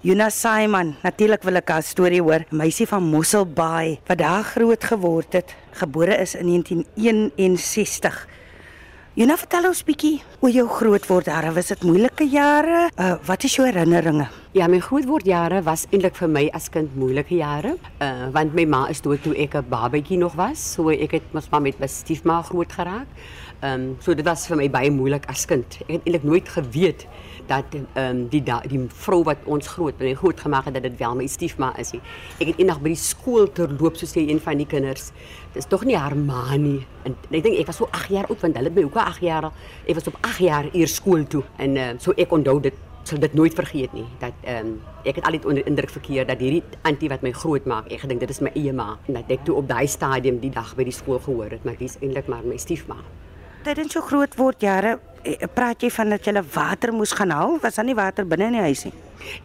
Jonas Simon, natuurlik wil ek haar storie hoor. Meisie van Mosselbaai wat daar groot geword het, gebore is in 1961. Jona, vertel ons bietjie oor jou grootword jare. Was dit moeilike jare? Uh, wat is jou herinneringe? Ja, my grootwordjare was eintlik vir my as kind moeilike jare, uh, want my ma is dood toe ek 'n babatjie nog was. So ek het mos maar met my stiefma groot geraak. Ehm um, so dit was vir my baie moeilik as kind. Ek het eintlik nooit geweet dat ehm um, die da, die vrou wat ons groot het, groot gemaak het dat dit wel my stiefma is. Nie. Ek het eendag by die skool terloop so sê een van die kinders. Dis tog nie haar ma nie. En ek dink ek was so 8 jaar oud want hulle het my ook 8 jaar. Ek was op 8 jaar eers skool toe en uh, so ek onthou dit sal dit nooit vergeet nie dat ehm um, ek het altyd onder indruk verkeer dat hierdie antie wat my groot maak ek gedink dit is my eie ma en dat ek toe op daai stadium die dag by die skool gehoor het maar dis eintlik maar my stiefma. Tydens so groot word jare eh, praat jy van dat jy water moes gaan haal? Was daar nie water binne in die huis nie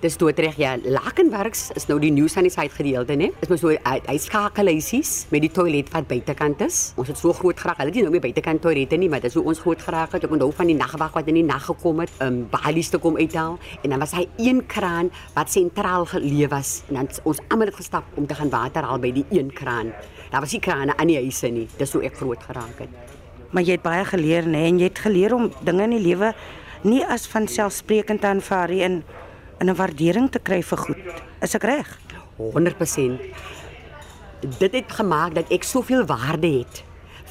Dis doodreg ja. Lakenwerks is nou die nuus aan die side gedeelte, né? Is mos so hy skakelhuisies met die toilet wat buitekant is. Ons het so groot geraak. Hulle het nie nou meer buitekant toilette nie, maar dis hoe ons groot geraak het. Ek onthou van die nagwag wat in die nag gekom het, um balies te kom uithaal en dan was hy een kraan wat sentraal geleë was en dan ons almal het gestap om te gaan water haal by die een kraan. Daar was nie krane aan die huise nie. Dis hoe ek groot geraak het. Maar jy het baie geleer, né? En jy het geleer om dinge in die lewe nie as van selfsprekend te aanvaar nie en in 'n waardering te kry vir goed. Is ek reg? 100%. Dit het gemaak dat ek soveel waarde het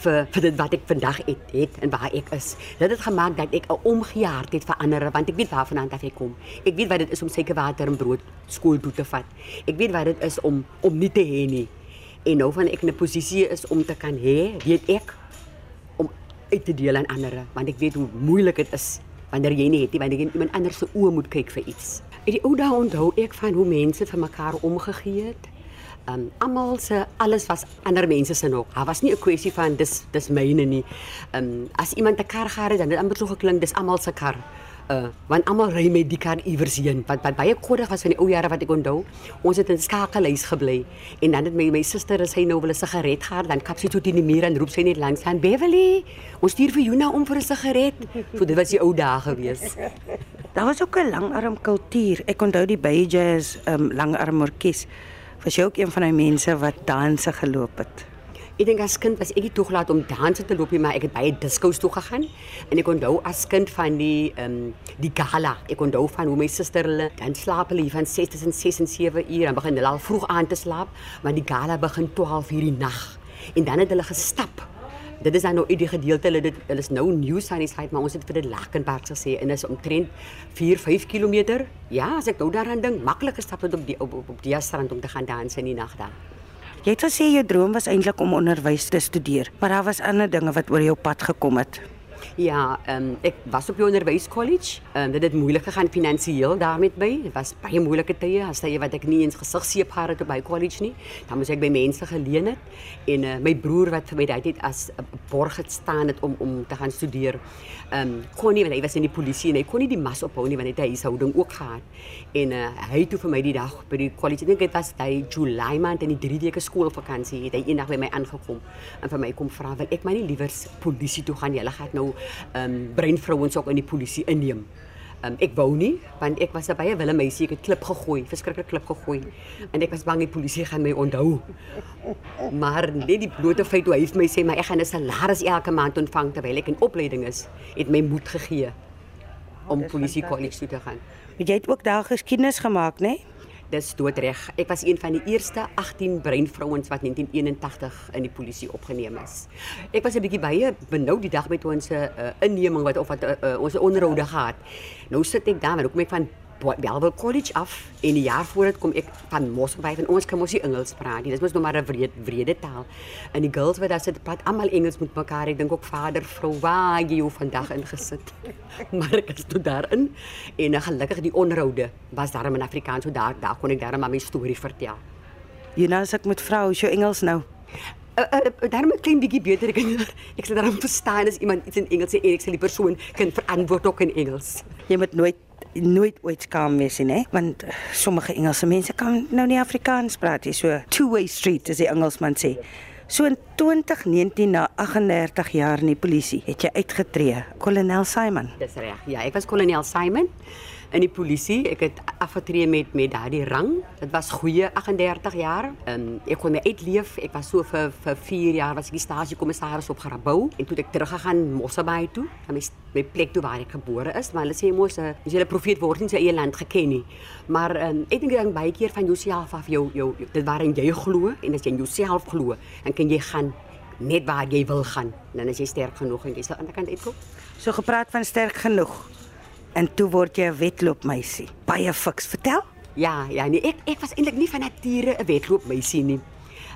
vir vir dit wat ek vandag het, het en waar ek is. Dit het gemaak dat ek 'n omgejaardheid vir ander want ek weet waarvan aan ek kom. Ek weet wat dit is om seker water en brood skool toe te vat. Ek weet wat dit is om om nie te hê nie. En nou van ek in 'n posisie is om te kan hê, weet ek om uit te deel aan ander want ek weet hoe moeilik dit is wanneer jy nie het nie wanneer jy iemand anders se oë moet kyk vir iets. In die ou dae onthou ek van hoe mense vir mekaar omgegee het. Um almal se alles was ander mense se nog. Daar was nie 'n kwessie van dis dis myne nie. Um as iemand 'n kar gehad het, dan het dit amper so geklink dis almal se kar uh want almal ry met die kar iewers heen wat wat baie koddig was van die ou jare wat ek onthou ons het in skakelhuis gebly en dan het my my suster as hy nou wil 'n sigaret gehad dan kap sy tot in die muur en roep sy net langs aan Beverly ons stuur vir Juna om vir 'n sigaret so dit was die ou dae gewees daar was ook 'n langarm kultuur ek onthou die Bay Jazz um, langarm orkes was jy ook een van die mense wat danse geloop het Ek dink as kind was ek nie toegelaat om danse te loop nie, maar ek het baie diskos toe gegaan. En ek onthou as kind van die ehm um, die gala. Ek onthou van hoe my suster hulle dan slaap hulle van 6 tot 6 en 7 uur en begin hulle al vroeg aan te slaap, want die gala begin 12 uur die nag. En dan het hulle gestap. Dit is dan nou uit die gedeelte hulle dit hulle is nou aan die site, maar ons het vir dit Lakenberg gesê en is omtrent 4 5 km. Ja, as ek nou daaraan dink, maklik gestap het op die op, op, op die strand om te gaan dans in die nag daar. Jy het gesê jou droom was eintlik om onderwys te studeer, maar daar was ander dinge wat oor jou pad gekom het. Ja, ehm um, ek was op die onderwyskollege. Ehm um, dit het moeilik gegaan finansiëel daarmee by. Dit was baie moeilike tye, as jy wat ek nie eens gesig seep gehad het by college nie. Dan moes ek by mense geleen het en uh, my broer wat vir my daai tyd as uh, borg het staan het om om te gaan studeer. Ehm um, kon nie want hy was in die polisie en hy kon nie die mas ophou nie want hy het 'n huishouding ook gehad. En uh, hy toe vir my die dag by die college, ek dink dit was daai July maand in die 3 weke skoolvakansie, het hy eendag by my aangekom en vir my kom vra wil ek maar nie liewers polisie toe gaan nie. Hulle gaan nou ehm um, breinvrouens ook in die polisie inneem. Um, ek wou nie want ek was 'n baie wille meisie, ek het klip gegooi, verskriklik klip gegooi. En ek was bang die polisie gaan my onthou. Maar net die blote feit hoe hy vir my sê maar ek gaan 'n salaris elke maand ontvang terwyl ek in opleiding is, het my moed gegee om polisie kollege toe te gaan. Jy het ook daar geskiedenis gemaak, né? Nee? Dis doodreg. Ek was een van die eerste 18 breinvrouens wat 1981 in die polisie opgeneem is. Ek was 'n bietjie baie benou die dag met ons 'n uh, inneming wat of wat uh, uh, ons onderhoude gehad. Nou sit ek daar en hoekom ek van Bellville College af en die jaar voor dit kom ek van Mosselbaai van ons kan mos nie Engels praat nie. Dis mos nog maar 'n wrede wrede taal. En die girls wat daar sit praat almal Engels met mekaar. Ek dink ook vader, vrou, waar jy jou vandag ingesit. maar ek is toe daarin en uh, gelukkig die onderhoude was daar in Afrikaans so daar daar kon ek daar maar my storie vertel. Jy nou as ek met vrou, is jou Engels nou? Uh, uh, daarom 'n klein bietjie beter ek ek sal daarom verstaan as iemand iets in Engels sê en ek sal die persoon kan verantwoord ook in Engels. Jy moet nooit nooit ooit skaam wees nie, hè? Want sommige Engelse mense kan nou nie Afrikaans praat nie. So two-way street as die Engelsman sê. So in 2019 na 38 jaar in die polisie het jy uitgetree, kolonel Simon. Dis reg. Ja, ek was kolonel Simon. In die polisie. Ek het afgetree met met daardie rang. Dit was goeie 38 jaar. Um, ek kon my uitleef. Ek was so vir vir 4 jaar was ek die stasiekommissaris op Garabou en toe het ek teruggegaan Mosselbaai toe, na my my plek toe waar ek gebore is, maar hulle sê mos 'n as jy 'n profeet word nie sy eie land geken nie. Maar um, ek dink dan baie keer van jouself af jou jou, jou dit waarin jy glo en as jy in jouself glo, dan kan jy gaan net waar jy wil gaan. Dan is jy sterk genoeg en jy sal aan die kant uitkom. So gepraat van sterk genoeg. En toe word jy 'n wedloopmeisie. Baie fiks. Vertel. Ja, ja, nee, ek ek was eintlik nie van nature 'n wedloopmeisie nie.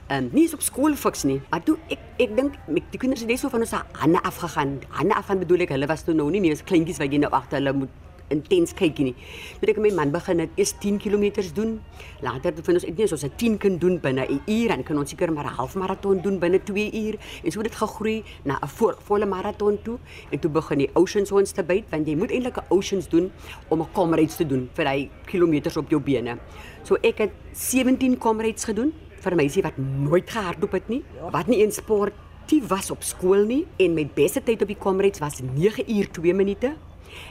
Ehm um, nie eens op skool fiks nie. Maar toe ek ek dink met die kinders het net so van ons hande afgegaan. Hande afgaan bedoel ek, hulle was toe nou nie meer as kleintjies wat jy nou agter hulle moet intens kyk nie. Toe ek met my man begin het, eers 10 km doen. Later het ons net so 'n 10 kan doen binne 'n uur en kan ons seker maar 'n halfmaraton doen binne 2 uur en so het dit gegroei na 'n volle maraton toe en toe begin die oceans ons te byt want jy moet eintlik 'n oceans doen om 'n comrades te doen vir hy kilometers op jou bene. So ek het 17 comrades gedoen vir 'n meisie wat nooit gehardloop het nie, wat nie in sport Die was op skool nie en my beste tyd op die comrades was 9 uur 2 minute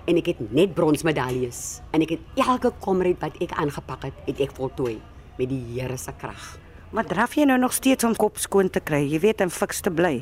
en ek het net bronsmedaljes en ek het elke komrad wat ek aangepak het, het ek voltooi met die Here se krag. Maar draf jy nou nog steeds om kop skoon te kry? Jy weet, en fiks te bly.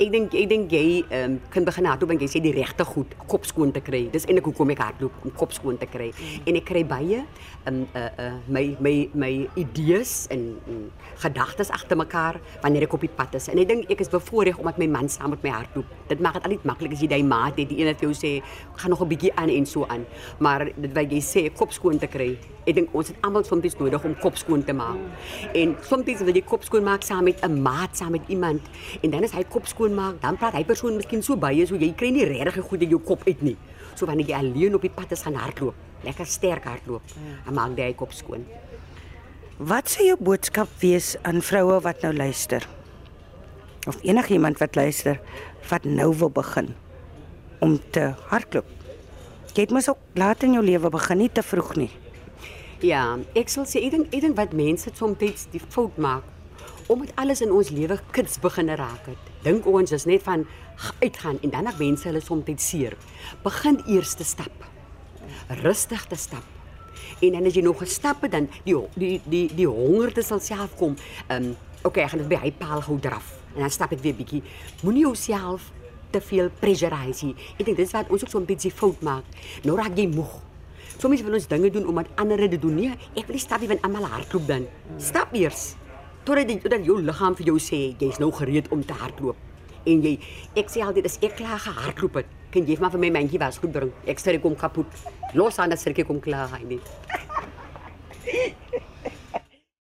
Ek dink ek dink jy ehm um, kan begin hardloop en jy sê die regte goed kop skoon te kry. Dis eintlik hoekom ek hardloop om kop skoon te kry. Mm. En ek kry baie ehm um, uh uh my my my idees en, en gedagtes agter mekaar wanneer ek op die pad is. En ek dink ek is bevoorreg omdat my man saam met my hardloop. Dit maak dit al net maklik as jy daai maat het, die een wat jou sê gaan nog 'n bietjie aan en so aan. Maar dit wat jy sê kop skoon te kry. Ek dink ons het almal soms nodig om kop skoon te maak. Mm. En soms wil jy kop skoon maak saam met 'n maat, saam met iemand en dan is hy kop skoon maak, dan praat hy persoon miskien so baie so jy kry nie regtig goed in jou kop uit nie. So wanneer jy alleen op die pad is gaan hardloop, lekker sterk hardloop, dan maak jy kop skoon. Wat sê jou boodskap wees aan vroue wat nou luister? Of enigiemand wat luister wat nou wil begin om te hardloop? Jy het mos ook laat in jou lewe begin, nie te vroeg nie. Ja, ek sal sê ek dink ek dink wat mense soms die fout maak omdat alles in ons lewe kits begin raak het. Dink ons is net van uitgaan en dan dan mense hulle soms net seer. Begin eers te stap. Rustig te stap. En dan as jy nog gestap het dan die die die die hongerte sal self kom. Ehm um, okay, ek gaan dit by hy paal gou draf. En dan stap ek weer bietjie. Moenie jouself te veel pressurize nie. Ek dink dis wat ons ook so 'n bietjie fout maak. Nou raak jy moeg. Sommige wil ons dinge doen omdat ander dit doen. Nee, ek wil nie stap nie want almal hardloop dan. Stap eers totdat jy totdat jou liggaam vir jou sê jy's nou gereed om te hardloop. En jy ek sê altyd as ek klaar gehardloop het, kan jy maar vir my mandjie was goed bring. Ek sê ek kom kapot. Los aan dat sirkie kom klaar hy nie.